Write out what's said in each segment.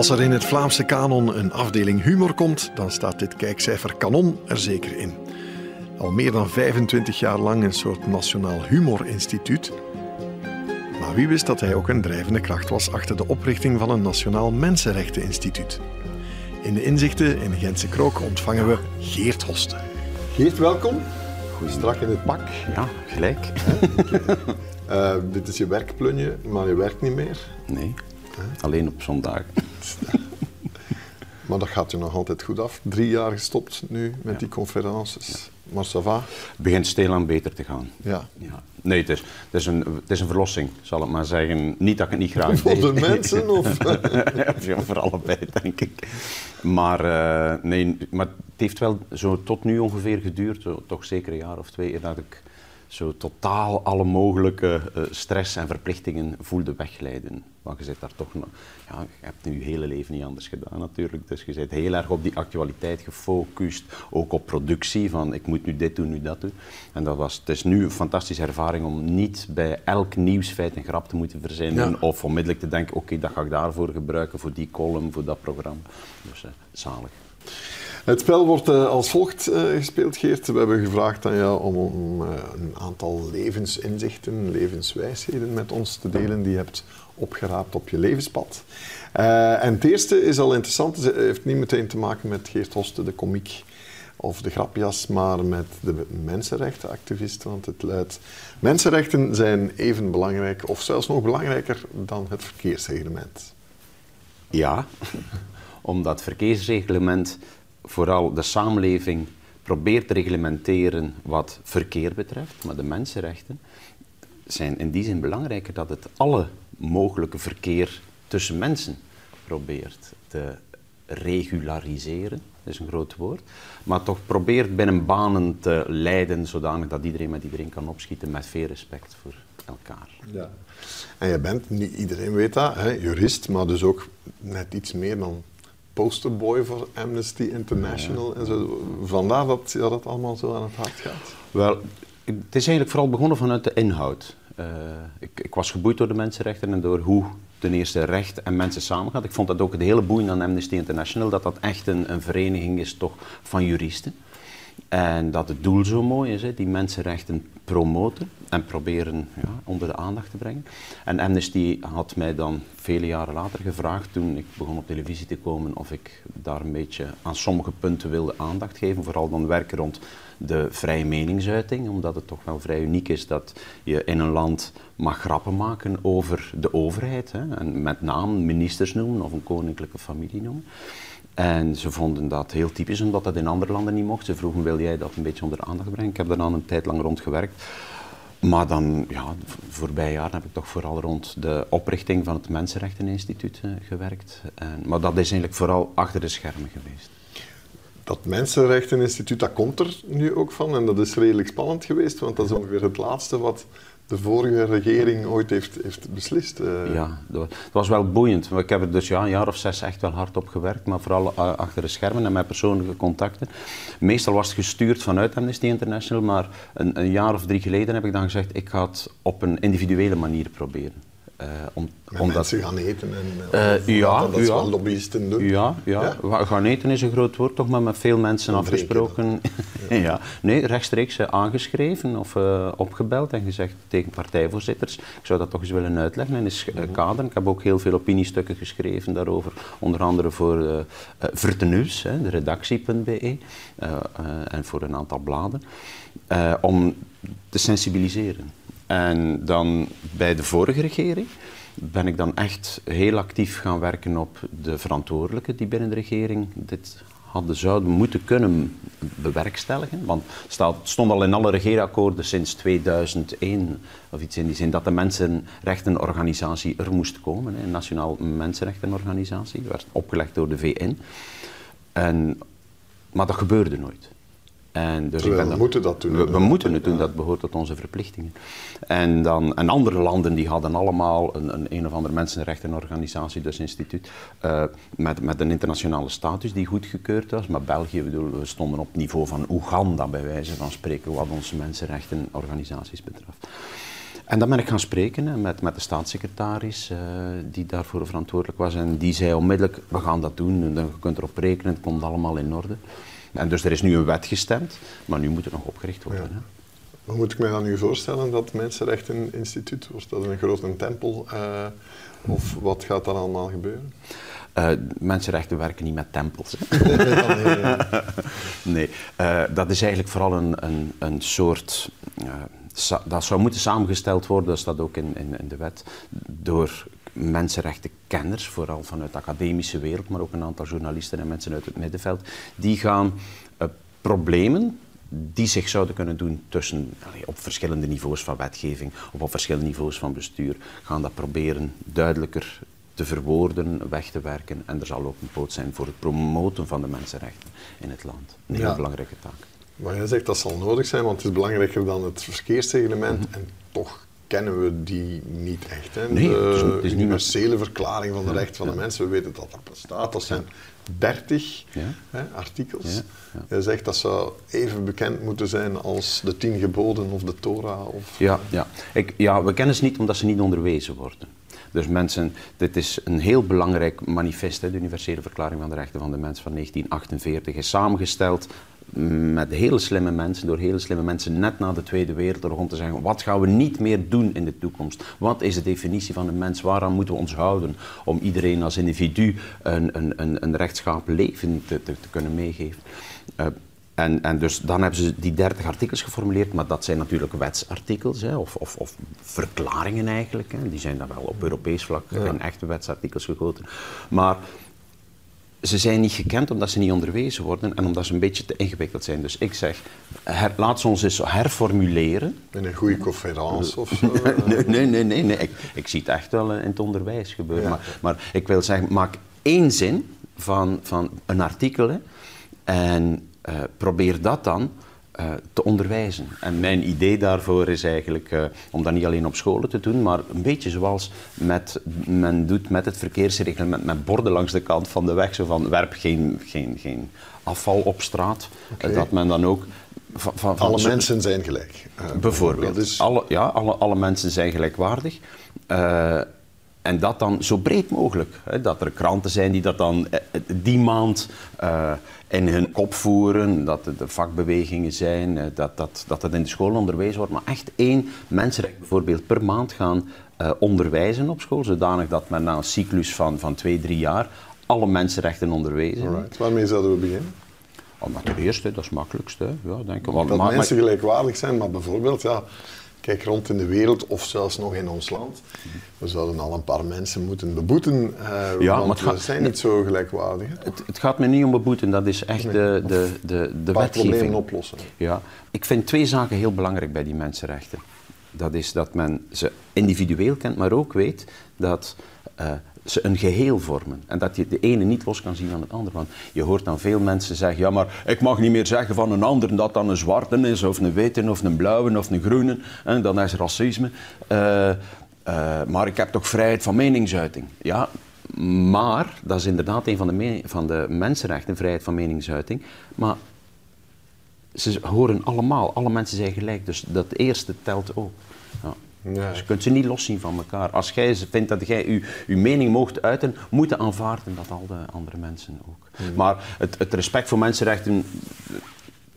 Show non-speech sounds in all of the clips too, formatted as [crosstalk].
Als er in het Vlaamse kanon een afdeling humor komt, dan staat dit kijkcijfer kanon er zeker in. Al meer dan 25 jaar lang een soort nationaal humorinstituut. Maar wie wist dat hij ook een drijvende kracht was achter de oprichting van een nationaal mensenrechteninstituut? In de inzichten in Gentse Krook ontvangen we Geert Hoste. Geert, welkom. Goed strak in het pak. Ja, gelijk. Uh, [laughs] dit is je werkplunje, maar je werkt niet meer. Nee, alleen op zondag. [laughs] maar dat gaat je nog altijd goed af. Drie jaar gestopt nu met die conferences. Maar ça va? Het begint stilaan beter te gaan. Ja. ja. Nee, het is, het, is een, het is een verlossing, zal ik maar zeggen. Niet dat ik het niet graag Voor de mensen? Of? [laughs] ja, voor allebei, denk ik. Maar, uh, nee, maar het heeft wel zo tot nu ongeveer geduurd, toch zeker een jaar of twee, dat ik zo totaal alle mogelijke uh, stress en verplichtingen voelde wegleiden. Want je zit daar toch, ja, je hebt nu je hele leven niet anders gedaan natuurlijk. Dus je zit heel erg op die actualiteit gefocust, ook op productie, van ik moet nu dit doen, nu dat doen. En dat was, het is nu een fantastische ervaring om niet bij elk nieuwsfeit een grap te moeten verzinnen of onmiddellijk te denken, oké, dat ga ik daarvoor gebruiken, voor die column, voor dat programma. Dus uh, zalig. Het spel wordt uh, als volgt uh, gespeeld, Geert. We hebben gevraagd aan jou om, uh, een aantal levensinzichten, levenswijsheden met ons te delen die je hebt opgeraapt op je levenspad. en het eerste is al interessant, het heeft niet meteen te maken met Geert Hoste, de komiek of de grapjas, maar met de mensenrechtenactivist. Want het luidt, mensenrechten zijn even belangrijk of zelfs nog belangrijker dan het verkeersreglement. Ja, [laughs] omdat verkeersreglement vooral de samenleving probeert te reglementeren wat verkeer betreft, maar de mensenrechten zijn in die zin belangrijker dat het alle mogelijke verkeer tussen mensen probeert te regulariseren, dat is een groot woord, maar toch probeert binnen banen te leiden zodanig dat iedereen met iedereen kan opschieten met veel respect voor elkaar. Ja. En je bent, niet iedereen weet dat, hè, jurist, maar dus ook net iets meer dan posterboy voor Amnesty International en zo. Vandaar dat ja, dat allemaal zo aan het hart gaat. Wel, het is eigenlijk vooral begonnen vanuit de inhoud. Uh, ik, ik, was geboeid door de mensenrechten en door hoe ten eerste recht en mensen samengaan. Ik vond dat ook het hele boeiend aan Amnesty International, dat dat echt een, een vereniging is toch van juristen. En dat het doel zo mooi is, hè, die mensenrechten promoten en proberen ja, onder de aandacht te brengen. En Amnesty had mij dan vele jaren later gevraagd, toen ik begon op televisie te komen, of ik daar een beetje aan sommige punten wilde aandacht geven. Vooral dan werken rond de vrije meningsuiting, omdat het toch wel vrij uniek is dat je in een land mag grappen maken over de overheid. Hè, en met naam ministers noemen of een koninklijke familie noemen. En ze vonden dat heel typisch, omdat dat in andere landen niet mocht. Ze vroegen, wil jij dat een beetje onder de aandacht brengen? Ik heb daar dan een tijd lang rond gewerkt. Maar dan, ja, de voorbije jaren heb ik toch vooral rond de oprichting van het Mensenrechteninstituut uh, gewerkt. En, maar dat is eigenlijk vooral achter de schermen geweest. Dat Mensenrechteninstituut, dat komt er nu ook van en dat is redelijk spannend geweest, want dat is ongeveer het laatste wat de vorige regering ooit heeft, heeft beslist. Uh. Ja, het was wel boeiend. Ik heb er dus ja, een jaar of zes echt wel hard op gewerkt, maar vooral uh, achter de schermen en met persoonlijke contacten. Meestal was het gestuurd vanuit Amnesty International, maar een, een jaar of drie geleden heb ik dan gezegd, ik ga het op een individuele manier proberen. Uh, om, omdat mensen gaan eten en uh, ja, dat ja, lobbyisten doen. Ja, ja, ja, gaan eten is een groot woord, toch maar met veel mensen afgesproken. ja. [laughs] ja. Nee, rechtstreeks aangeschreven of opgebeld en gezegd tegen partijvoorzitters, ik zou dat toch eens willen uitleggen en eens mm kaderen. Ik heb ook heel veel opiniestukken geschreven daarover, onder andere voor uh, Verteneus, de redactie.be en voor een aantal bladen, om te sensibiliseren. En dan bij de vorige regering ben ik dan echt heel actief gaan werken op de verantwoordelijken die binnen de regering dit hadden zouden moeten kunnen bewerkstelligen. Want het stond al in alle regeerakkoorden sinds 2001 of iets in die zin dat de Mensenrechtenorganisatie er moest komen. Een Nationaal Mensenrechtenorganisatie, werd opgelegd door de VN. En, maar dat gebeurde nooit. En dus we moeten dat doen. We, moeten het doen, dat behoort tot onze verplichtingen. En, dan, en andere landen die hadden allemaal een, een, een of andere mensenrechtenorganisatie, dus instituut, uh, met, met een internationale status die goedgekeurd was. Maar België, bedoel, we stonden op niveau van Oeganda, bij wijze van spreken, wat onze mensenrechtenorganisaties betreft. En dan ben ik gaan spreken met, met de staatssecretaris uh, die daarvoor verantwoordelijk was. En die zei onmiddellijk, we gaan dat doen, je kunt erop rekenen, het komt allemaal in orde. En dus er is nu een wet gestemd, maar nu moet het nog opgericht worden. Hè? Hoe moet ik mij dan nu voorstellen dat Mensenrechten Instituut, wordt dat een grote tempel? Uh, of wat gaat er allemaal gebeuren? Uh, mensenrechten werken niet met tempels. [laughs] nee, uh, dat is eigenlijk vooral een, een, een soort. Dat zou moeten samengesteld worden, dat staat ook in, in, in de wet, door mensenrechtenkenners, vooral vanuit de academische wereld, maar ook een aantal journalisten en mensen uit het middenveld, die gaan problemen die zich zouden kunnen doen tussen, op verschillende niveaus van wetgeving of op verschillende niveaus van bestuur, gaan dat proberen duidelijker te verwoorden, weg te werken. En er zal ook een poot zijn voor het promoten van de mensenrechten in het land. Een heel belangrijke taak. Maar jij zegt dat zal nodig zijn, want het is belangrijker dan het verkeersreglement. Mhm. En toch kennen we die niet echt. Hè? Nee, de het is, het is universele verklaring van de rechten van de mensen, we weten dat dat bestaat. Dat zijn 30 hè, artikels. Je zegt dat zou even bekend moeten zijn als de tien geboden of de Torah. Of, ja, ja. Ik, ja, we kennen ze niet omdat ze niet onderwezen worden. Dus mensen, dit is een heel belangrijk manifest, hè, de Universele Verklaring van de Rechten van de Mens van 1948, is samengesteld met hele slimme mensen, door hele slimme mensen net na de Tweede Wereldoorlog om te zeggen, wat gaan we niet meer doen in de toekomst? Wat is de definitie van een mens? Waaraan moeten we ons houden om iedereen als individu een, een, een, een rechtschapen leven te, te, te kunnen meegeven? Uh, en, en, dus dan hebben ze die 30 artikels geformuleerd, maar dat zijn natuurlijk wetsartikels hè, of, of, of, verklaringen eigenlijk. Hè. Die zijn dan wel op Europees vlak in echte wetsartikels gegoten. Maar ze zijn niet gekend omdat ze niet onderwezen worden en omdat ze een beetje te ingewikkeld zijn. Dus ik zeg, laat ze ons eens herformuleren. In een goede conferentie of zo? [laughs] nee, nee, nee. nee, nee. Ik, ik, zie het echt wel in het onderwijs gebeuren. Maar, maar, ik wil zeggen, maak één zin van, van een artikel en uh, probeer dat dan te onderwijzen. En mijn idee daarvoor is eigenlijk uh, om dat niet alleen op scholen te doen, maar een beetje zoals met, men doet met het verkeersreglement, met borden langs de kant van de weg, zo van werp geen, geen, geen afval op straat. Okay. dat men dan ook van, van, alle zo, mensen zijn gelijk. bijvoorbeeld. Is... Alle, ja, alle, alle mensen zijn gelijkwaardig. En dat dan zo breed mogelijk. Hè, dat er kranten zijn die dat dan die maand uh, in hun kop voeren, dat er vakbewegingen zijn, dat, dat, dat het in de school onderwezen wordt, maar echt één mensenrecht bijvoorbeeld per maand gaan uh, onderwijzen op school, zodanig dat men na een cyclus van, van twee, drie jaar alle mensenrechten onderwezen. Alright. Waarmee zouden we beginnen? Oh, maar ten eerste, dat is het makkelijkste. Ja, denk ik. Dat maar, mensen gelijkwaardig zijn, maar bijvoorbeeld, ja, Kijk rond in de wereld of zelfs nog in ons land. We zouden al een paar mensen moeten beboeten, uh, ja, want maar het gaat, we zijn niet zo gelijkwaardig. Het, het, gaat me niet om beboeten, dat is echt de, de, de, de wetgeving. problemen oplossen. Ja. Ik vind twee zaken heel belangrijk bij die mensenrechten. Dat is dat men ze individueel kent, maar ook weet dat uh, ze een geheel vormen. En dat je de ene niet los kan zien van het andere. Want je hoort dan veel mensen zeggen, ja maar ik mag niet meer zeggen van een ander dat dan een zwarte is, of een witte, of een blauwe, of een groene. En dan is racisme. Uh, maar ik heb toch vrijheid van meningsuiting. Ja, maar, dat is inderdaad een van de, van de mensenrechten, vrijheid van meningsuiting. Maar ze horen allemaal, alle mensen zijn gelijk, dus dat eerste telt ook. Ja. Dus je kunt ze niet loszien van elkaar. Als jij vindt dat jij je, je mening mocht uiten, moeten aanvaarden dat al de andere mensen ook. Mm. Maar het, het, respect voor mensenrechten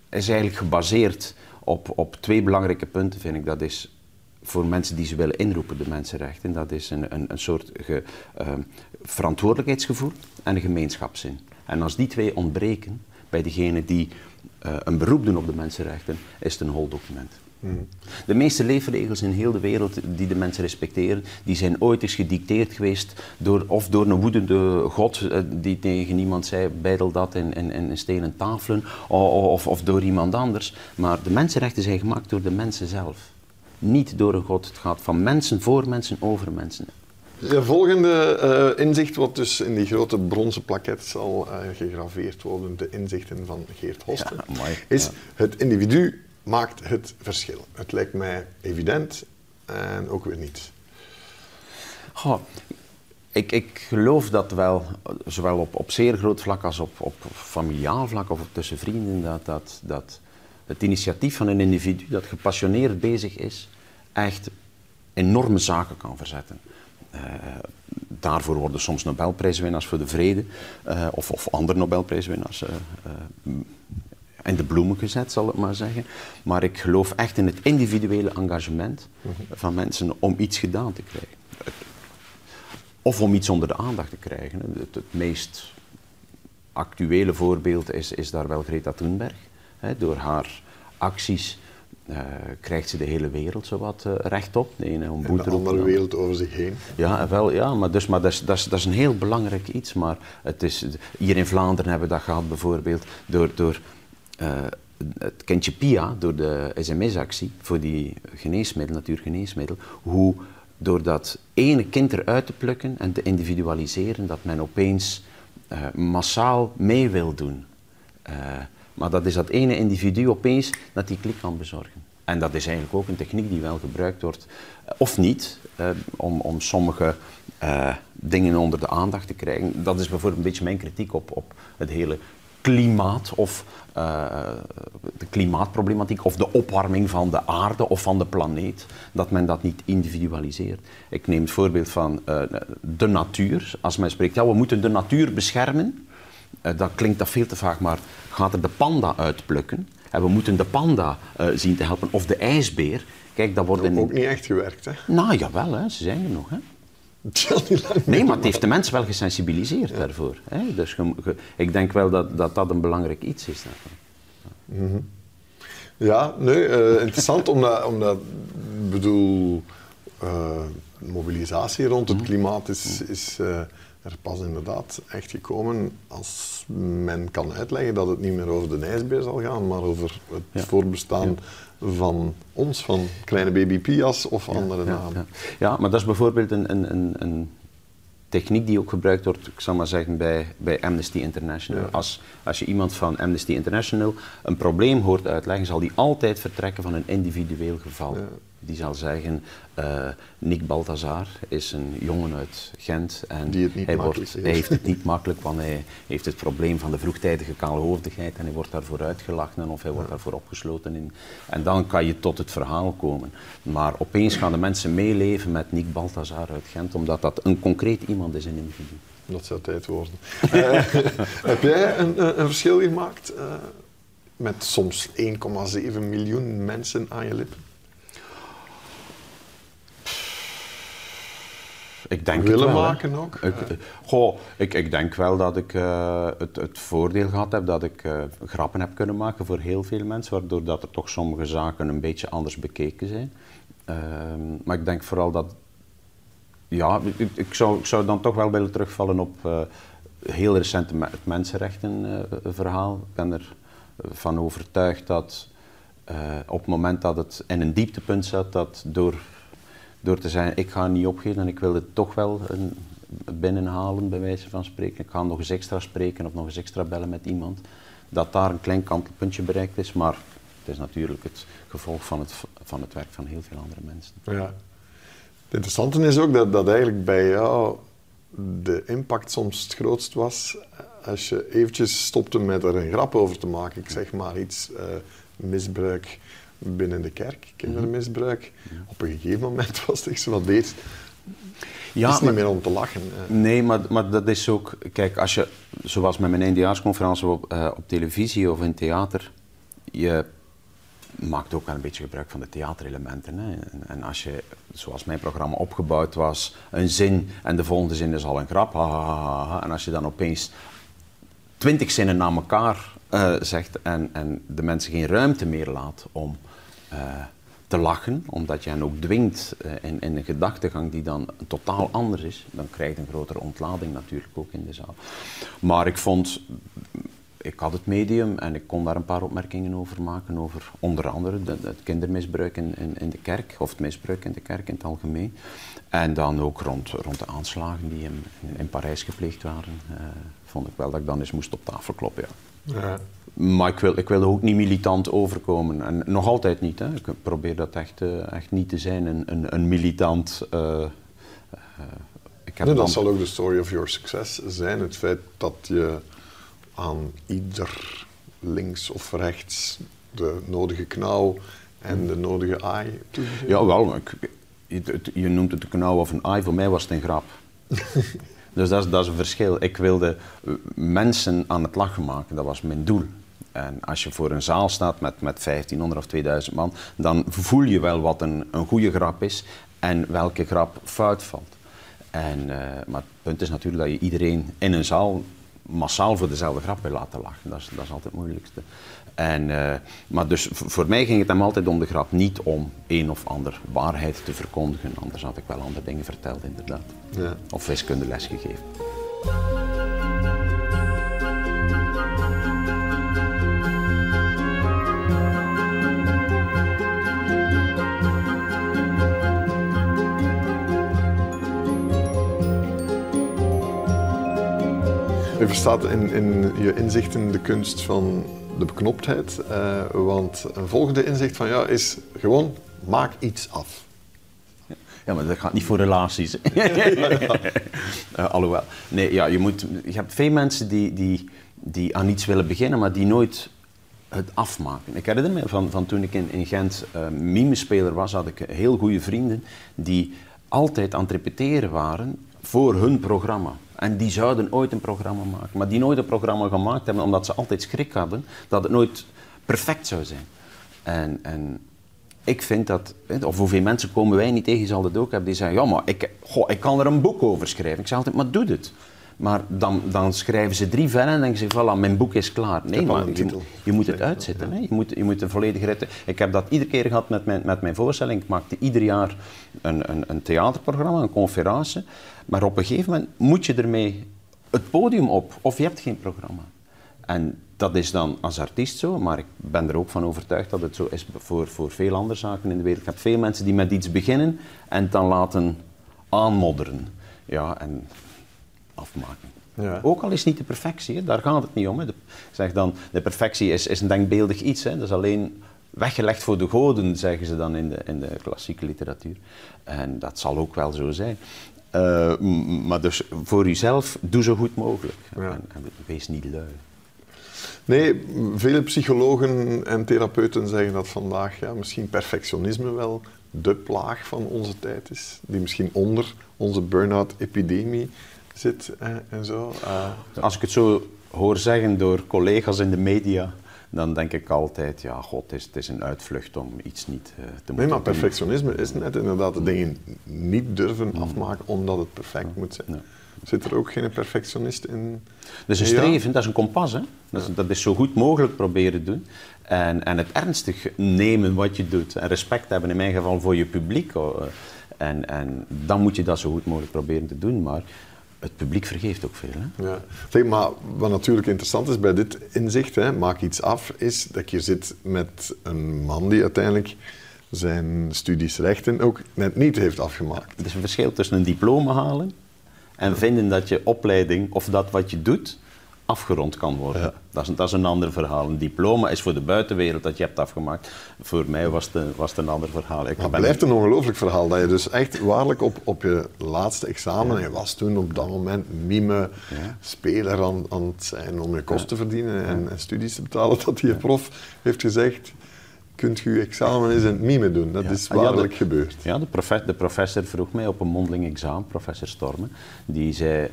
is eigenlijk gebaseerd op, op twee belangrijke punten, vind ik. Dat is voor mensen die ze willen inroepen, de mensenrechten. Dat is een, een, een soort ge, uh, verantwoordelijkheidsgevoel en een gemeenschapszin. En als die twee ontbreken bij degene die uh, een beroep doen op de mensenrechten, is het een hol document. De meeste leefregels in heel de wereld die de mensen respecteren, die zijn ooit eens gedicteerd geweest door, of door een woedende god eh, die tegen iemand zei, bijdel dat in, in, in stenen tafelen, of, of door iemand anders. Maar de mensenrechten zijn gemaakt door de mensen zelf. Niet door een god. Het gaat van mensen voor mensen over mensen. De volgende uh, inzicht, wat dus in die grote bronzen plaket zal uh, gegraveerd worden, de inzichten van Geert Hosten, ja, is het individu maakt het verschil. Het lijkt mij evident en ook weer niet. Goh, ik, ik geloof dat wel, zowel op, op zeer groot vlak als op, op familiaal vlak of tussen vrienden, dat, dat, het initiatief van een individu dat gepassioneerd bezig is, echt enorme zaken kan verzetten. Uh, daarvoor worden soms Nobelprijswinnaars voor de vrede uh, of, of, andere Nobelprijswinnaars in de bloemen gezet, zal ik maar zeggen. Maar ik geloof echt in het individuele engagement van mensen om iets gedaan te krijgen. Of om iets onder de aandacht te krijgen. Het, het meest actuele voorbeeld is, is daar wel Greta Thunberg. door haar acties uh, krijgt ze de hele wereld zowat uh, rechtop. Nee, een boete de andere wereld over zich heen. Ja, wel, ja maar, dus, maar dat, is, dat, is, dat is een heel belangrijk iets. Maar het is, hier in Vlaanderen hebben we dat gehad bijvoorbeeld door, door het kindje Pia, door de sms-actie voor die geneesmiddel, natuurgeneesmiddel, hoe door dat ene kind eruit te plukken en te individualiseren, dat men opeens massaal mee wil doen. Maar dat is dat ene individu opeens dat die klik kan bezorgen. En dat is eigenlijk ook een techniek die wel gebruikt wordt, eh, of niet, eh, om, om sommige eh, dingen onder de aandacht te krijgen. Dat is bijvoorbeeld een beetje mijn kritiek op, op het hele klimaat of uh, de klimaatproblematiek of de opwarming van de aarde of van de planeet, dat men dat niet individualiseert. Ik neem het voorbeeld van uh, de natuur. Als men spreekt, ja, we moeten de natuur beschermen, uh, dan klinkt dat veel te vaak, maar gaat er de panda uitplukken. En we moeten de panda zien te helpen, of de ijsbeer. Kijk, dat wordt in... ook niet echt gewerkt, hè? Nou, jawel, hè. ze zijn er nog, hè. Nee, maar het heeft de mensen wel gesensibiliseerd ja. daarvoor. Hè? Dus ik denk wel dat, dat dat een belangrijk iets is. Daarvan. Mm -hmm. Ja, nee, uh, interessant omdat, omdat, bedoel, uh, mobilisatie rond het mhm. klimaat is, is uh, er pas inderdaad echt gekomen als men kan uitleggen dat het niet meer over de ijsbeer zal gaan, maar over het voorbestaan van ons, van kleine baby Pias of andere namen. Ja, maar dat is bijvoorbeeld een, een, een, een, techniek die ook gebruikt wordt, ik zal maar zeggen, bij, bij Amnesty International. Als, als je iemand van Amnesty International een probleem hoort uitleggen, zal die altijd vertrekken van een individueel geval die zal zeggen, uh, Nick Balthazar is een jongen uit Gent en hij, wordt, hij, heeft het niet makkelijk, want hij heeft het probleem van de vroegtijdige kaalhoofdigheid en hij wordt daarvoor uitgelachen of hij wordt daarvoor opgesloten. In. En dan kan je tot het verhaal komen. Maar opeens gaan de mensen meeleven met Nick Balthazar uit Gent, omdat dat een concreet iemand is, een individu. Dat zou tijd worden. uh, [laughs] heb jij een, een verschil gemaakt uh, met soms 1,7 miljoen mensen aan je lippen? Ik denk willen wel, maken ook? Ik, goh, ik, ik denk wel dat ik uh, het, het, voordeel gehad heb dat ik uh, grappen heb kunnen maken voor heel veel mensen, waardoor dat er toch sommige zaken een beetje anders bekeken zijn. Uh, maar ik denk vooral dat, ja, ik, ik, zou, ik zou dan toch wel willen terugvallen op uh, heel recent het mensenrechtenverhaal. ik ben ervan overtuigd dat op het moment dat het in een dieptepunt zat, dat door door te zeggen, ik ga niet opgeven en ik wil het toch wel een, binnenhalen, bij wijze van spreken. Ik ga nog eens extra spreken of nog eens extra bellen met iemand. Dat daar een klein kantelpuntje bereikt is, maar het is natuurlijk het gevolg van het, van het werk van heel veel andere mensen. Ja. Het interessante is ook dat, dat eigenlijk bij jou de impact soms het grootst was als je eventjes stopte met er een grap over te maken. Ik zeg maar iets, uh, misbruik binnen de kerk, kindermisbruik. Op een gegeven moment [laughs] was het echt zo van deze. Ja, is niet meer om te lachen. Nee, maar, maar dat is ook... Kijk, als je, zoals met mijn eindejaarsconferentie op, uh, op televisie of in theater, je maakt ook wel een beetje gebruik van de theaterelementen. Hè. En, en, als je, zoals mijn programma opgebouwd was, een zin en de volgende zin is al een grap, ha, ha, ha, ha en als je dan opeens twintig zinnen na elkaar uh, zegt en, en de mensen geen ruimte meer laat om eh, te lachen, omdat je hen ook dwingt uh, in, in, een gedachtegang die dan totaal anders is, dan krijg je een grotere ontlading natuurlijk ook in de zaal. Maar ik vond, ik had het medium en ik kon daar een paar opmerkingen over maken, over onder andere het kindermisbruik in, in, de kerk, of het misbruik in de kerk in het algemeen. En dan ook rond, rond de aanslagen die in, in Parijs gepleegd waren, uh, vond ik wel dat ik dan eens moest op tafel kloppen. Ja. Ja. Maar ik wil, ik wil ook niet militant overkomen. En nog altijd niet. Hè. Ik probeer dat echt, uh, echt niet te zijn, een, een, een militant. Uh, uh, ik heb nee, dat zal ook de story of your success zijn. Het feit dat je aan ieder links of rechts de nodige knauw en de nodige aai Ja, wel. Ik, je, je noemt het een knauw of een ai, voor mij was het een grap. [laughs] dus dat is, dat is een verschil. Ik wilde eh, mensen aan het lachen maken, dat was mijn doel. En als je voor een zaal staat met, met 1500 of 2000 man, dan voel je wel wat een, een goede grap is en welke grap fout valt. En, uh, maar het punt is natuurlijk dat je iedereen in een zaal massaal voor dezelfde grap wil laten lachen. Dat is, dat is altijd het moeilijkste. En, uh, maar dus voor mij ging het hem altijd om de grap, niet om een of ander waarheid te verkondigen. Anders had ik wel andere dingen verteld, inderdaad. Ja. Of wiskundeles gegeven. Je verstaat in, in je inzichten de kunst van de beknoptheid. Uh, want een volgende inzicht van jou is gewoon maak iets af. Ja, maar dat gaat niet voor relaties. [laughs] uh, alhoewel. Nee, ja, je, moet, je hebt veel mensen die, die, die aan iets willen beginnen, maar die nooit het afmaken. Ik herinner me van, van toen ik in, in Gent uh, mimespeler was, had ik heel goede vrienden die altijd aan het repeteren waren voor hun programma. En die zouden ooit een programma maken. Maar die nooit een programma gemaakt hebben omdat ze altijd schrik hadden dat het nooit perfect zou zijn. En, en ik vind dat, of hoeveel mensen komen wij niet tegen, zal het ook hebben, die zeggen, ja maar ik, goh, ik kan er een boek over schrijven. Ik zeg altijd, maar doe het. Maar dan, dan schrijven ze drie vellen en denken ze, voilà, mijn boek is klaar. Nee, maar je, je, moet het uitzetten. Hè? Je, moet, je moet een volledige rit. Ik heb dat iedere keer gehad met mijn, met mijn voorstelling. Ik maakte ieder jaar een, een, een theaterprogramma, een conferentie. Maar op een gegeven moment moet je ermee het podium op, of je hebt geen programma. En dat is dan als artiest zo, maar ik ben er ook van overtuigd dat het zo is voor, voor veel andere zaken in de wereld. Ik heb veel mensen die met iets beginnen en dan laten aanmodderen. Ja, en afmaken. Ja. Ook al is het niet de perfectie, daar gaat het niet om. Hè. De, zeg dan, de perfectie is, is een denkbeeldig iets. Hè. Dat is alleen weggelegd voor de goden, zeggen ze dan in de, in de klassieke literatuur. En dat zal ook wel zo zijn. Uh, maar dus voor jezelf, doe zo goed mogelijk. Ja. En, en, wees niet lui. Nee, vele psychologen en therapeuten zeggen dat vandaag ja, misschien perfectionisme wel de plaag van onze tijd is. Die misschien onder onze burn-out-epidemie zit en zo. Uh. Als ik het zo hoor zeggen door collega's in de media, dan denk ik altijd, ja, god, het is, het is een uitvlucht om iets niet uh, te moeten Nee, maar perfectionisme is net inderdaad de dingen niet durven mm. afmaken omdat het perfect moet zijn. Zit er ook geen perfectionist in? Dat is een streven, dat is een kompas. Hè? Dat, is, dat is zo goed mogelijk proberen doen. En, en het ernstig nemen wat je doet. En respect hebben in mijn geval voor je publiek. Oh, eh, en, en dan moet je dat zo goed mogelijk proberen te doen. Maar het publiek vergeeft ook veel. Hè? Ja. Zeg, maar wat natuurlijk interessant is bij dit inzicht, hè, maak iets af, is dat je zit met een man die uiteindelijk zijn studies rechten ook net niet heeft afgemaakt. Er is een verschil tussen een diploma halen en vinden dat je opleiding of dat wat je doet afgerond kan worden. Dat, is, dat, is, een ander verhaal. Een diploma is voor de buitenwereld dat je hebt afgemaakt. Voor mij was het, was het een ander verhaal. Ik het blijft een ongelooflijk verhaal dat je dus echt waarlijk op, op je laatste examen, je was toen op dat moment mime speler aan, aan het zijn om je kosten te verdienen en, en, studies te betalen, [laughs] dat die prof heeft gezegd kunt je examen eens in het mime doen. Dat is ah, waarlijk gebeurd. Ja, de, professor, de professor vroeg mij op een mondeling examen, professor Stormen, die zei,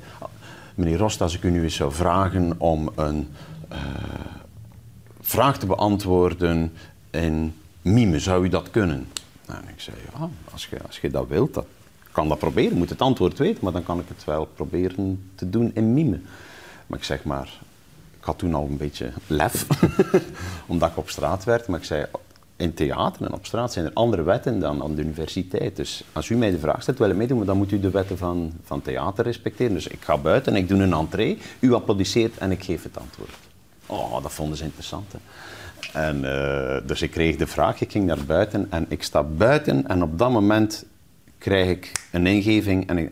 meneer Rost, als ik u nu eens zou vragen om een uh, vraag te beantwoorden in mime, zou u dat kunnen? Nou, en ik zei, als je, als je dat wilt, dat kan dat proberen. Ik moet het antwoord weten, maar dan kan ik het wel proberen te doen in mime. Maar ik zeg maar, ik had toen al een beetje lef, [laughs] omdat ik op straat werd, maar ik zei, in theater en op straat zijn er andere wetten dan aan de universiteit. Dus als u mij de vraag stelt, wil ik meedoen, dan moet u de wetten van, van theater respecteren. Dus ik ga buiten en ik doe een entree, u applaudisseert en ik geef het antwoord. Oh, dat vonden ze interessant. Hè? En, uh, dus ik kreeg de vraag, ik ging naar buiten en ik sta buiten en op dat moment krijg ik een ingeving en ik,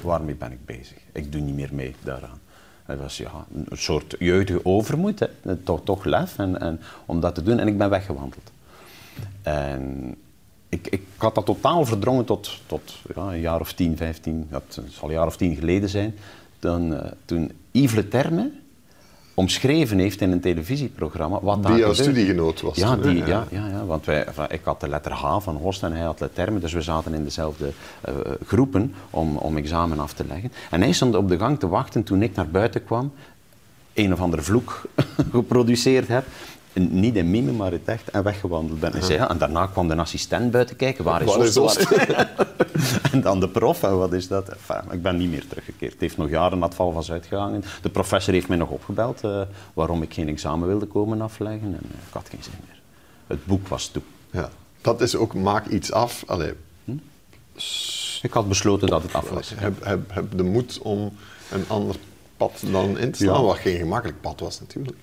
waarmee ben ik bezig? Ik doe niet meer mee daaraan. Het was ja, een soort jeugdige overmoed, hè? Toch, toch lef en, en, om dat te doen en ik ben weggewandeld. En ik, ik had dat totaal verdrongen tot, tot ja, een jaar of 10, 15, dat zal een jaar of tien geleden zijn. Dan, uh, toen Yves Le Terme omschreven heeft in een televisieprogramma. Wat die jouw studiegenoot was. Ja, die, ja, ja, ja, want wij, ik had de letter H van Horst en hij had de termen, dus we zaten in dezelfde uh, groepen om, om examen af te leggen. En hij stond op de gang te wachten toen ik naar buiten kwam, een of andere vloek [laughs] geproduceerd heb niet in mime, maar het echt, en weggewandeld ben. En, zei, ja, en daarna kwam de assistent buiten kijken, waar is is Oost? [laughs] en dan de prof, en wat is dat? Enfin, ik ben niet meer teruggekeerd. Het heeft nog jaren dat val was uitgehangen. De professor heeft mij nog opgebeld uh, waarom ik geen examen wilde komen afleggen. En uh, ik had geen zin meer. Het boek was toe. Ja, dat is ook, maak iets af. Allee. Hm? Ik had besloten dat het af was. Heb, heb, heb de moed om een ander pad dan in te staan, ja. wat geen gemakkelijk pad was natuurlijk.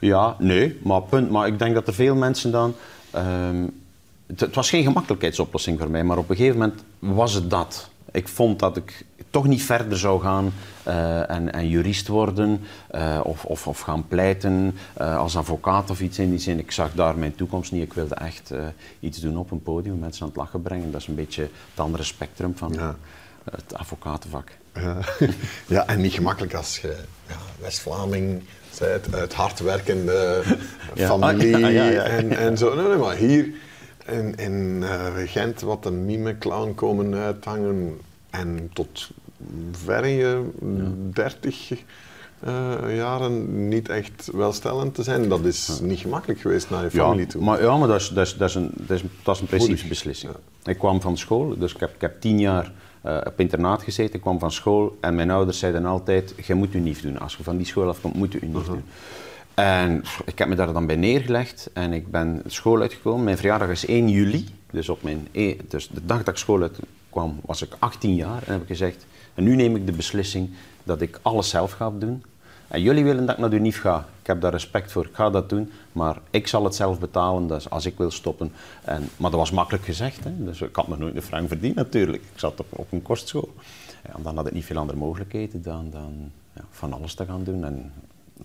Ja, nee, maar punt. Maar ik denk dat er veel mensen dan. Um, het, het, was geen gemakkelijkheidsoplossing voor mij, maar op een gegeven moment was het dat. Ik vond dat ik toch niet verder zou gaan uh, en, en, jurist worden uh, of, of, of, gaan pleiten uh, als advocaat of iets in die zin. Ik zag daar mijn toekomst niet. Ik wilde echt iets doen op een podium, mensen aan het lachen brengen. Dat is een beetje het andere spectrum van ja. het advocatenvak. ja, [laughs] en niet gemakkelijk als je ja, West-Vlaming bent, uit hardwerkende [laughs] ja. familie ah, ja, ja, en, en zo. Nee, nee, maar hier in, in uh, Gent wat een mime-clown komen uithangen en tot ver in je dertig uh, jaren niet echt welstellend te zijn, dat is niet gemakkelijk geweest naar je familie toe. Maar, ja, maar dat is, dat is, dat is een, dat is, dat is een principebeslissing. Ik kwam van school, dus ik heb, ik heb tien jaar uh, op internaat gezeten, ik kwam van school en mijn ouders zeiden altijd, je moet u niet doen. Als je van die school afkomt, moet u niet uh -huh. doen. En ik heb me daar dan bij neergelegd en ik ben school uitgekomen. Mijn verjaardag is 1 juli, dus, op mijn e dus de dag dat ik school uitkwam was ik 18 jaar. En heb ik gezegd, en nu neem ik de beslissing dat ik alles zelf ga doen. En jullie willen dat ik naar de UNIF ga. Ik heb daar respect voor, ik ga dat doen. Maar ik zal het zelf betalen, dus als ik wil stoppen. En, maar dat was makkelijk gezegd, hè. dus ik had nog nooit een frank verdiend natuurlijk. Ik zat op, op een kostschool. En dan had ik niet veel andere mogelijkheden dan, dan ja, van alles te gaan doen. En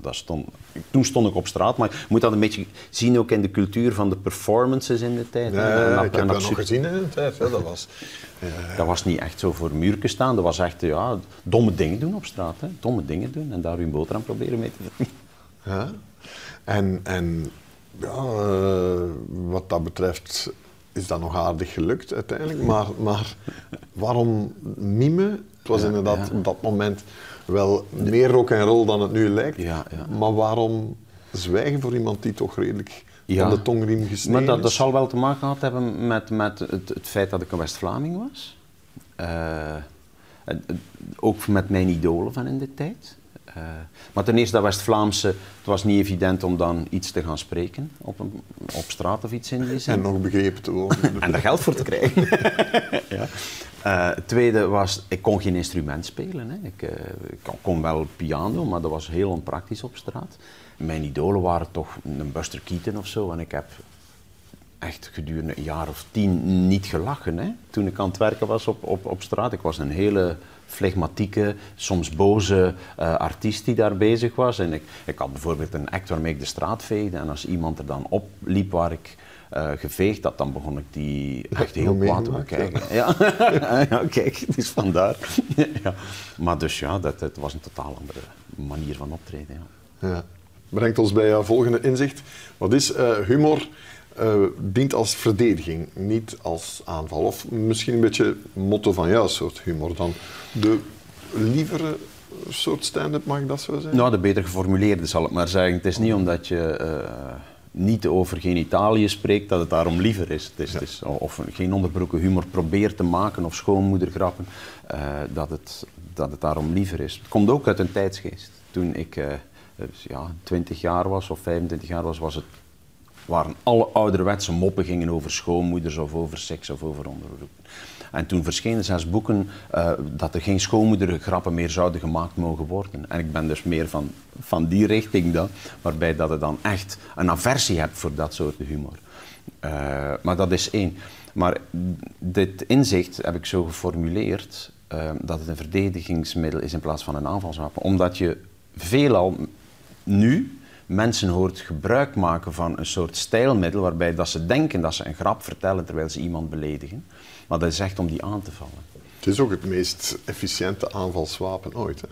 dat stond, toen stond ik op straat, maar je moet dat een beetje zien ook in de cultuur van de performances in de tijd. Ja, ja, ik heb dat nog gezien in de tijd. Ja, dat, was, ja, [laughs] dat was niet echt zo voor muurken staan, dat was echt ja, domme dingen doen op straat. Hè. Domme dingen doen en daar uw boterham proberen mee te verdienen. Ja, en, en ja, uh, wat dat betreft is dat nog aardig gelukt uiteindelijk, maar, maar waarom mime? Het was inderdaad op dat moment wel meer rock en roll dan het nu lijkt. Ja, ja. Maar waarom zwijgen voor iemand die toch redelijk ja. van de tongriem gesneden maar dat, is? dat zal wel te maken gehad hebben met, met het, het feit dat ik een West-Vlaming was. Uh, ook met mijn idolen van in de tijd. Uh, maar ten eerste, dat West-Vlaamse, het was niet evident om dan iets te gaan spreken op, een, op straat of iets in die zin. En nog begrepen te worden. [laughs] en daar geld voor te krijgen. [laughs] ja. Uh, het tweede was, ik kon geen instrument spelen. Hè. Ik, uh, ik, kon wel piano, maar dat was heel onpraktisch op straat. Mijn idolen waren toch een Buster Keaton of zo. En ik heb echt gedurende een jaar of tien niet gelachen hè, toen ik aan het werken was op, op, op straat. Ik was een hele flegmatieke, soms boze uh, artiest die daar bezig was. En ik, ik had bijvoorbeeld een act waarmee ik de straat veegde. En als iemand er dan opliep waar ik uh, geveegd had, dan begon ik die [laughs] echt heel kwaad te bekijken. Ja. Ja. [laughs] ja, kijk, het is vandaar. [laughs] ja. Maar dus ja, dat, het was een totaal andere manier van optreden. Ja. ja. Brengt ons bij jouw volgende inzicht. Wat is uh, humor? Uh, dient als verdediging, niet als aanval. Of misschien een beetje motto van jouw soort humor dan. De lievere soort stand-up, mag ik dat zo zeggen? Nou, de beter geformuleerde zal ik maar zeggen. Het is niet omdat je uh, niet over genitaliën spreekt dat het daarom liever is. Het is, ja. het is of geen onderbroken humor probeert te maken of schoonmoedergrappen, uh, dat, het, dat het daarom liever is. Het komt ook uit een tijdsgeest. Toen ik ja, 20 jaar was of 25 jaar was, was het waren alle ouderwetse moppen gingen over schoonmoeders of over seks of over onderroepen. En toen verschenen zes boeken uh, dat er geen schoonmoedergrappen meer zouden gemaakt mogen worden. En ik ben dus meer van, van die richting dan, waarbij dat je dan echt een aversie hebt voor dat soort humor. Uh, maar dat is één. Maar dit inzicht heb ik zo geformuleerd uh, dat het een verdedigingsmiddel is in plaats van een aanvalswapen. Omdat je veelal nu mensen hoort gebruik maken van een soort stijlmiddel waarbij dat ze denken dat ze een grap vertellen terwijl ze iemand beledigen. Maar dat is echt om die aan te vallen. Het is ook het meest efficiënte aanvalswapen ooit. Hè?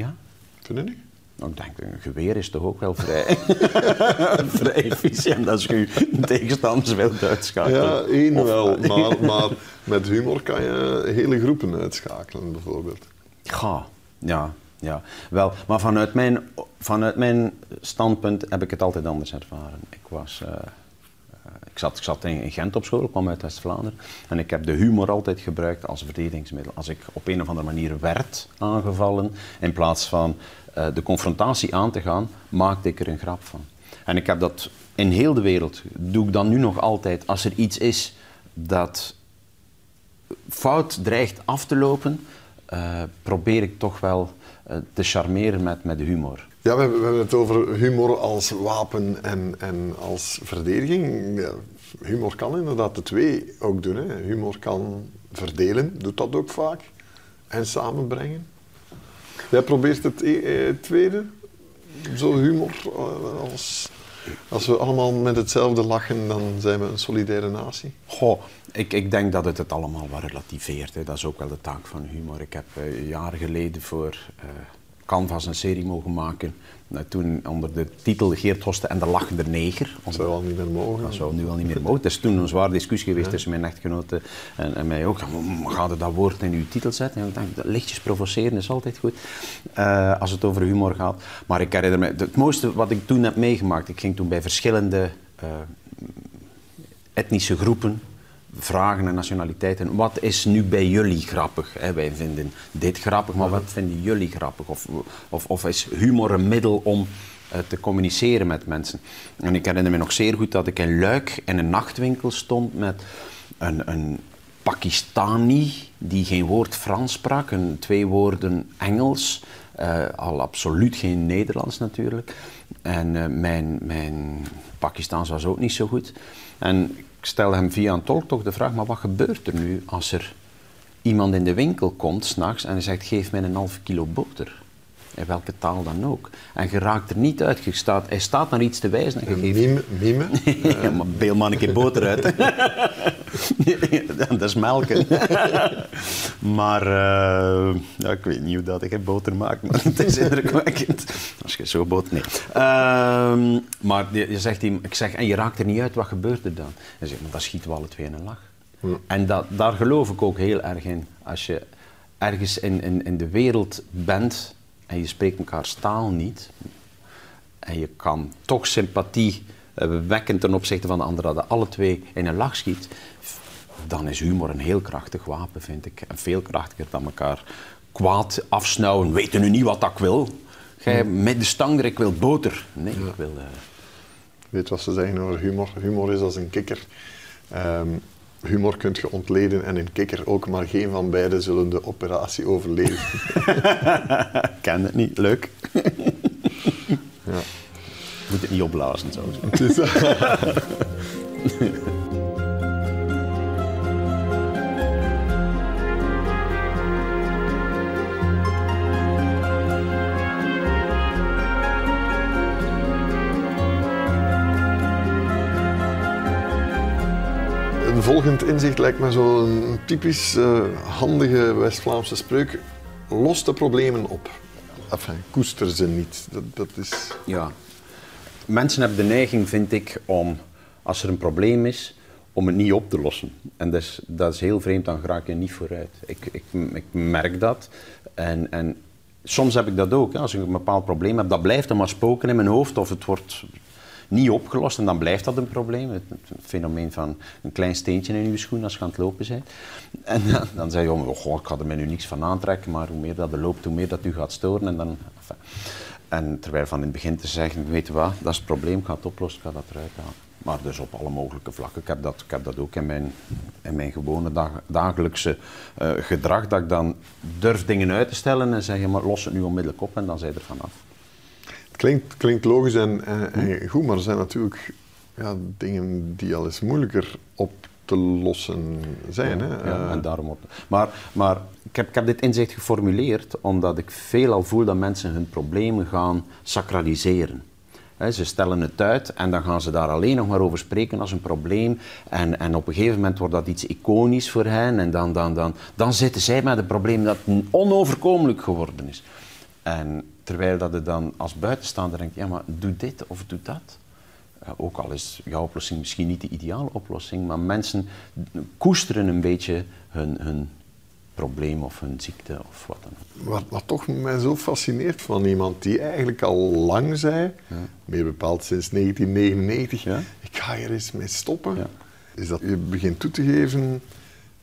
Ja. Vind je niet? Nou, ik denk, een geweer is toch ook wel vrij, [laughs] vrij efficiënt als je tegenstanders wilt uitschakelen. Ja, één wel, maar, maar met humor kan je hele groepen uitschakelen, bijvoorbeeld. Ja, ja, ja. Wel, maar vanuit mijn, vanuit mijn standpunt heb ik het altijd anders ervaren. Ik was... eh, eh, ik zat, ik zat in Gent op school, ik kwam uit West-Vlaanderen. En ik heb de humor altijd gebruikt als verdedigingsmiddel. Als ik op een of andere manier werd aangevallen, in plaats van eh, de confrontatie aan te gaan, maakte ik er een grap van. En ik heb dat in heel de wereld, doe ik dan nu nog altijd. Als er iets is dat fout dreigt af te lopen, probeer ik toch wel te charmeren met, met humor. Ja, we hebben, we hebben het over humor als wapen en, en als verdediging. Ja, humor kan inderdaad de twee ook doen. Hè. Humor kan verdelen, doet dat ook vaak, en samenbrengen. Jij probeert het e- eh, tweede, zo humor eh, als... Als we allemaal met hetzelfde lachen, dan zijn we een solidaire natie. Goh, ik, ik denk dat het het allemaal wat relativeert. Hè. Dat is ook wel de taak van humor. Ik heb eh, jaren geleden voor eh, Canvas een serie mogen maken. Eh, toen onder de titel Geert Hoste en de lachende neger. Dat zou al niet meer mogen. Dat zou nu al niet meer mogen. Het is toen een zware discussie geweest tussen mijn echtgenote en, en mij ook. Ja, maar Ga je dat woord in uw titel zetten? En ik denk, dat lichtjes provoceren is altijd goed, als het over humor gaat. Maar ik herinner me, het mooiste wat ik toen heb meegemaakt, ik ging toen bij verschillende etnische groepen vragen en nationaliteiten. Wat is nu bij jullie grappig? Hè, wij vinden dit grappig, maar wat vinden jullie grappig? Of, of, of is humor een middel om eh, te communiceren met mensen? En ik herinner me nog zeer goed dat ik in Luik in een nachtwinkel stond met een, een Pakistani die geen woord Frans sprak, en twee woorden Engels. eh, al absoluut geen Nederlands natuurlijk. En eh, mijn, mijn Pakistaans was ook niet zo goed. En ik stelde hem via een tolk toch de vraag, maar wat gebeurt er nu als er iemand in de winkel komt s'nachts en hij zegt, geef mij een half kilo boter? In welke taal dan ook. En je raakt er niet uit. Je staat, hij staat naar iets te wijzen en je geeft Mime, mime. [laughs] ja, maar beel maar een keer boter uit. [laughs] [laughs] dat is melken. [laughs] maar uh, ja, ik weet niet hoe dat ik boter maak, maar het is indrukwekkend. Als je zo boter... Nee. Uh, maar je, zegt hem, ik zeg, en je raakt er niet uit, wat gebeurt er dan? Hij zegt, maar dan schieten we alle twee in een lach. En dat, daar geloof ik ook heel erg in. Als je ergens in, in, in de wereld bent en je spreekt elkaars taal niet, en je kan toch sympathie wekken ten opzichte van de anderen, dat alle twee in een lach schiet, dan is humor een heel krachtig wapen, vind ik. En veel krachtiger dan elkaar kwaad afsnauwen. Weet je nu niet wat ik wil? Jij met de stang, ik wil boter. Nee, ja. ik wil... Uh... Weet wat ze zeggen over humor? Humor is als een kikker. Um, humor kunt je ontleden en een kikker ook, maar geen van beiden zullen de operatie overleven. [laughs] Ken het niet, leuk. ja. Moet het niet opblazen, zo. [laughs] volgend inzicht lijkt me zo'n typisch uh, handige West-Vlaamse spreuk. Los de problemen op. Enfin, koester ze niet. Dat, dat is... Ja. Mensen hebben de neiging, vind ik, om als er een probleem is, om het niet op te lossen. En dat is, dat is heel vreemd, dan raak je niet vooruit. Ik, ik, merk dat. En, en soms heb ik dat ook. Als ik een bepaald probleem heb, dat blijft dan maar spoken in mijn hoofd of het wordt niet opgelost en dan blijft dat een probleem. Het, fenomeen van een klein steentje in je schoen als je aan het lopen bent. En dan, dan zeg je, oh, goh, ik ga er mij nu niks van aantrekken, maar hoe meer dat er loopt, hoe meer dat u gaat storen. En, dan, en terwijl van in het begin te zeggen, weet je wat, dat is het probleem, ik ga het oplossen, ik ga dat eruit halen. Maar dus op alle mogelijke vlakken. Ik heb dat, ik heb dat ook in mijn, in mijn gewone dag, dagelijkse uh, gedrag, dat ik dan durf dingen uit te stellen en zeg, maar los het nu onmiddellijk op en dan zijn er vanaf. Klinkt, klinkt logisch en, en, en, goed, maar er zijn natuurlijk ja, dingen die al eens moeilijker op te lossen zijn. Ja, hè? ja, en daarom op. Maar, maar ik, heb, ik heb dit inzicht geformuleerd omdat ik veelal voel dat mensen hun problemen gaan sacraliseren. He, ze stellen het uit en dan gaan ze daar alleen nog maar over spreken als een probleem. En, en op een gegeven moment wordt dat iets iconisch voor hen. En dan, dan, dan, dan zitten zij met een probleem dat onoverkomelijk geworden is. En terwijl dat je dan als buitenstaander denkt, ja maar doe dit of doe dat. Uh, ook al is jouw oplossing misschien niet de ideale oplossing, maar mensen koesteren een beetje hun, hun probleem of hun ziekte of wat dan ook. Wat, wat toch mij zo fascineert van iemand die eigenlijk al lang zei, ja. meer bepaald sinds 1999, ja? ik ga hier eens mee stoppen, ja. is dat je begint toe te geven,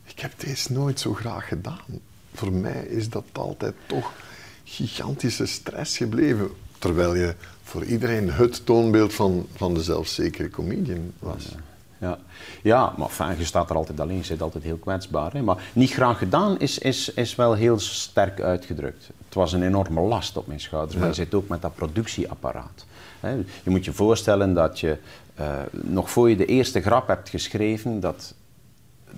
ik heb deze nooit zo graag gedaan. Voor mij is dat altijd toch gigantische stress gebleven, terwijl je voor iedereen het toonbeeld van, van de zelfzekere comedian was. Ja, ja maar fijn, je staat er altijd alleen, je zit altijd heel kwetsbaar. Hè? Maar niet graag gedaan is, is, is wel heel sterk uitgedrukt. Het was een enorme last op mijn schouders, maar je zit ook met dat productieapparaat. Hè? Je moet je voorstellen dat je, uh, nog voor je de eerste grap hebt geschreven, dat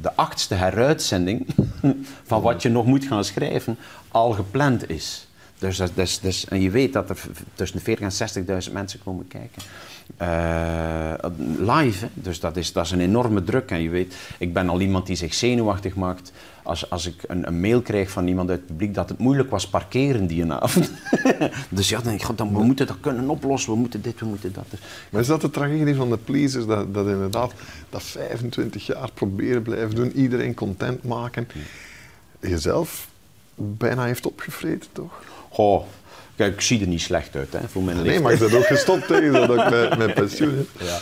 de achtste heruitzending [laughs] van wat je nog moet gaan schrijven al gepland is. Dus, dus, dus, en je weet dat er tussen de 40.000 en 60.000 mensen komen kijken. Uh, live, hè? dus dat is, dat is een enorme druk. En je weet, ik ben al iemand die zich zenuwachtig maakt als, als ik een, een mail krijg van iemand uit het publiek dat het moeilijk was parkeren die avond. [laughs] dus ja, dan denk ik, dan, we moeten dat kunnen oplossen, we moeten dit, we moeten dat. Dus. Maar is dat de tragedie van de pleasers, dat, dat inderdaad dat 25 jaar proberen blijven doen, iedereen content maken, jezelf bijna heeft opgevreten, toch? Goh, kijk, ik zie er niet slecht uit hè, voor mijn Nee, maar ik ben ook gestopt tegen dat ik met, met pensioen Ja.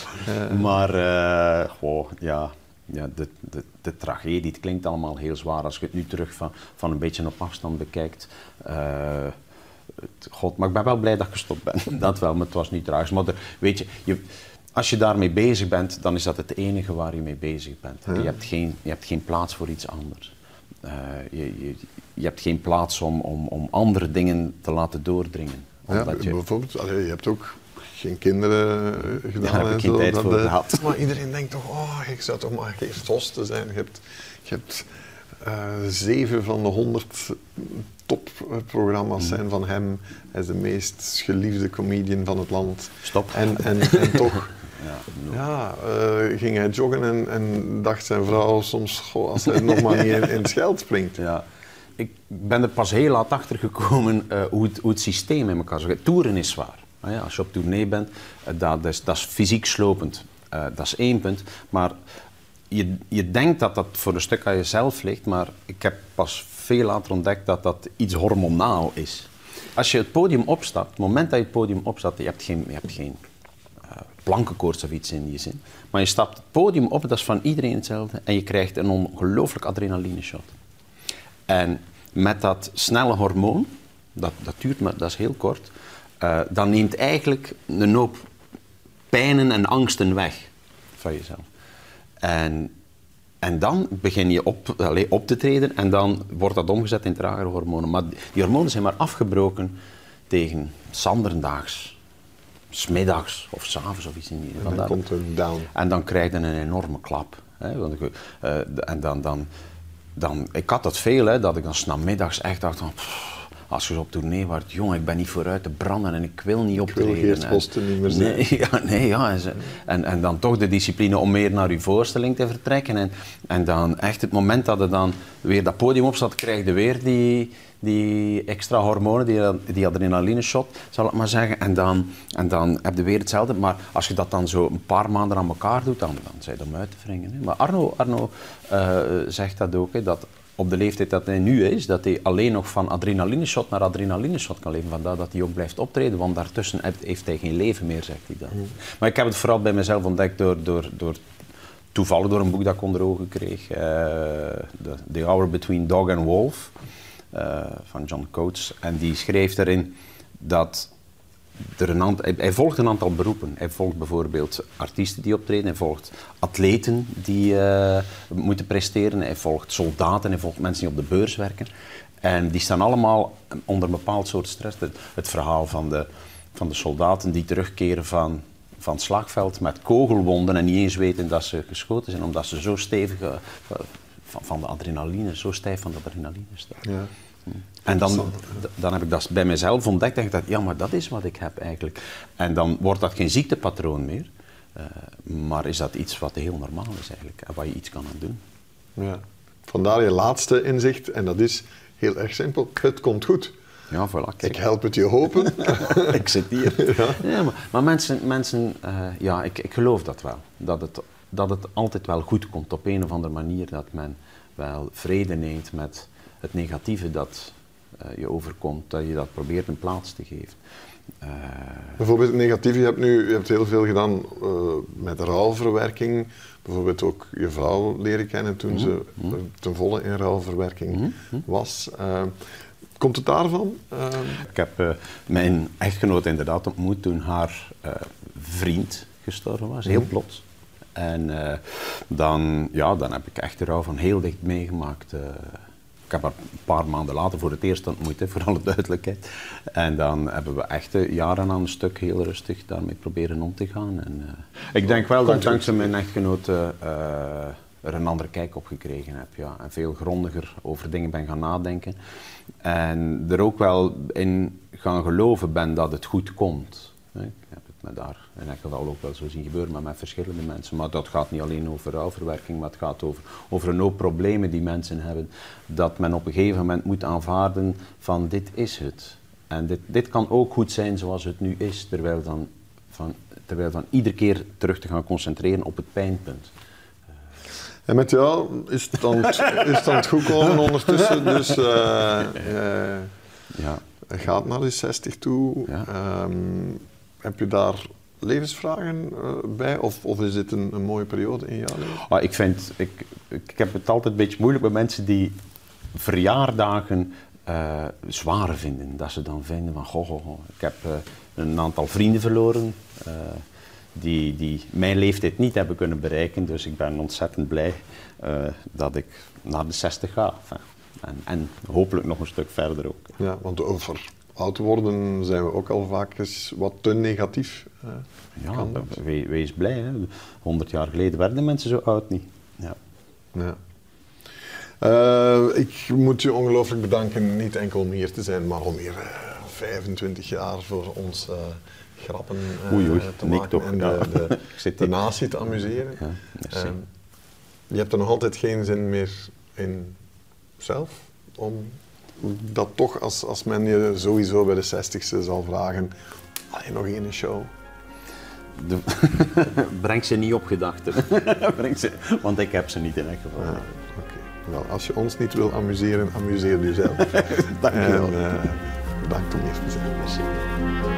Maar, uh, goh, ja, ja de, de, de, tragedie, het klinkt allemaal heel zwaar als je het nu terug van, van een beetje op afstand bekijkt. Uh, het, God, maar ik ben wel blij dat ik gestopt ben. [laughs] dat wel, maar het was niet tragisch. Maar weet je, je, als je daarmee bezig bent, dan is dat het enige waar je mee bezig bent. Ja. Je, hebt geen, je hebt geen plaats voor iets anders. Uh, je, je, je, hebt geen plaats om, om, om andere dingen te laten doordringen. Ja, je... bijvoorbeeld, allee, je hebt ook geen kinderen gedaan. Daar heb ik geen zo, tijd dat, voor gehad. [laughs] Maar iedereen denkt toch, oh, ik zou toch maar eerst hosten zijn. Je hebt, je hebt uh, zeven van de honderd topprogramma's mm. zijn van hem. Hij is de meest geliefde comedian van het land. Stop. En, en, en toch... [laughs] Ja, ja uh, ging hij joggen en, en, dacht zijn vrouw soms, goh, als hij nog maar niet in, in het scheld springt. Ja. Ik ben er pas heel laat achter gekomen uh, hoe, het, hoe het systeem in elkaar zit. Toeren is zwaar. Als je op tournee bent, uh, dat, is, dat is fysiek slopend. dat is één punt. Maar je, je denkt dat dat voor een stuk aan jezelf ligt, maar ik heb pas veel later ontdekt dat dat iets hormonaal is. Als je het podium opstapt, het moment dat je het podium opstapt, je hebt geen, je hebt geen plankenkoorts of iets in je zin. Maar je stapt het podium op, dat is van iedereen hetzelfde. En je krijgt een ongelooflijk adrenaline shot. En met dat snelle hormoon, dat, dat duurt maar, dat is heel kort, uh, dan neemt eigenlijk een hoop pijnen en angsten weg van jezelf. En, en dan begin je op, allez, op te treden en dan wordt dat omgezet in tragere hormonen. Maar die hormonen zijn maar afgebroken tegen zanderdaags smiddags of s'avonds of iets in die En dan komt het down. En dan krijg je een enorme klap. Hè? Want, uh, en dan, dan, dan, ik had dat veel, hè, dat ik dan s'namiddags echt dacht van... als je op tournee wordt, jongen, ik ben niet vooruit te branden en ik wil niet optreden. Ik wil geestkosten niet meer zijn. Nee, [laughs] ja, nee, ja. En, en, en, dan toch de discipline om meer naar je voorstelling te vertrekken. En, en dan echt het moment dat je dan weer dat podium opstaat, krijg je weer die, die extra hormonen, die, die adrenaline shot, zal ik maar zeggen. En dan, en dan heb je weer hetzelfde. Maar als je dat dan zo een paar maanden aan elkaar doet, dan, dan zijn je om uit te wringen. Hè. Maar Arno, Arno uh, zegt dat ook, hè, dat op de leeftijd dat hij nu is, dat hij alleen nog van adrenaline shot naar adrenaline shot kan leven. Vandaar dat hij ook blijft optreden, want daartussen heeft hij geen leven meer, zegt hij dan. Mm. Maar ik heb het vooral bij mezelf ontdekt door, door, door toevallig door een boek dat ik onder ogen kreeg, uh, the, the Hour Between Dog and Wolf. Uh, van John Coates. En die schreef daarin dat hij, volgt een aantal beroepen. Hij volgt bijvoorbeeld artiesten die optreden, hij volgt atleten die uh, moeten presteren, hij volgt soldaten, hij volgt mensen die op de beurs werken. En die staan allemaal onder een bepaald soort stress. Het, verhaal van de, van de soldaten die terugkeren van, van het slagveld met kogelwonden en niet eens weten dat ze geschoten zijn, omdat ze zo stevig van, van de adrenaline, zo stijf van de adrenaline staan. Ja. En dan, dan heb ik dat bij mezelf ontdekt en ik dacht, ja, maar dat is wat ik heb eigenlijk. En dan wordt dat geen ziektepatroon meer, uh, maar is dat iets wat heel normaal is eigenlijk en waar je iets kan aan doen. Ja. Vandaar je laatste inzicht, en dat is heel erg simpel, het komt goed. Ja, voilà. Ik help het je hopen. [laughs] ik zit hier. [laughs] Ja. maar, maar, mensen, mensen uh, ja, ik, ik geloof dat wel. Dat het, dat het altijd wel goed komt op een of andere manier. Dat men wel vrede neemt met het negatieve dat uh, je overkomt. Dat je dat probeert een plaats te geven. Uh, Bijvoorbeeld het negatieve, je hebt nu je hebt heel veel gedaan met rouwverwerking. Bijvoorbeeld ook je vrouw leren kennen toen mm -hmm. ze Mhm. ten volle in rouwverwerking mm -hmm. was. Komt het daarvan? Uh... Ik heb uh, mijn echtgenoot inderdaad ontmoet toen haar uh, vriend gestorven was, heel plots. En dan, ja, dan heb ik echt de rouw van heel dicht meegemaakt. Ik heb haar een paar maanden later voor het eerst ontmoet, hè, voor alle duidelijkheid. En dan hebben we echt jaren aan een stuk heel rustig daarmee proberen om te gaan. En, ik denk wel dat ik dankzij mijn echtgenoot er een andere kijk op gekregen heb. Ja. En veel grondiger over dingen ben gaan nadenken. En er ook wel in gaan geloven ben dat het goed komt. Ik heb het me daar in elk geval ook wel zo zien gebeuren, maar met verschillende mensen. Maar dat gaat niet alleen over rouwverwerking, maar het gaat over, over een hoop problemen die mensen hebben. Dat men op een gegeven moment moet aanvaarden van dit is het. En dit, dit kan ook goed zijn zoals het nu is, terwijl dan, van, terwijl dan iedere keer terug te gaan concentreren op het pijnpunt. En met jou is het dan, [laughs] is het, dan het goed komen ondertussen. Dus uh, uh, ja. je gaat naar de 60 toe. Ja. Um, heb je daar levensvragen uh, bij? Of, of, is dit een, een, mooie periode in jouw leven? Ah, ik, vind, ik, ik heb het altijd een beetje moeilijk met mensen die verjaardagen zwaar vinden. Dat ze dan vinden van, goh, goh, goh. ik heb een aantal vrienden verloren die, die mijn leeftijd niet hebben kunnen bereiken. Dus ik ben ontzettend blij uh, dat ik naar de 60 ga. Enfin, en, en, hopelijk nog een stuk verder ook. Ja, want over oud worden zijn we ook al vaak eens wat te negatief. Uh, ja, we, wees blij. Hè. 100 jaar geleden werden mensen zo oud niet. Ja. ja. Uh, ik moet je ongelooflijk bedanken, niet enkel om hier te zijn, maar om hier 25 jaar voor ons grappen oei, oei, te maken toch. en de, de, [laughs] de, de natie te amuseren. Ja, um, je hebt er nog altijd geen zin meer in zelf om dat toch, als, als men je sowieso bij de 60ste zal vragen, alleen nog één show. De, [laughs] breng ze niet op gedachten. [laughs] ze, want ik heb ze niet in elk geval. Ja, okay. Wel, als je ons niet wil amuseren, amuseer jezelf. [laughs] Dank je wel. Uh, bedankt om hier te zijn. Merci.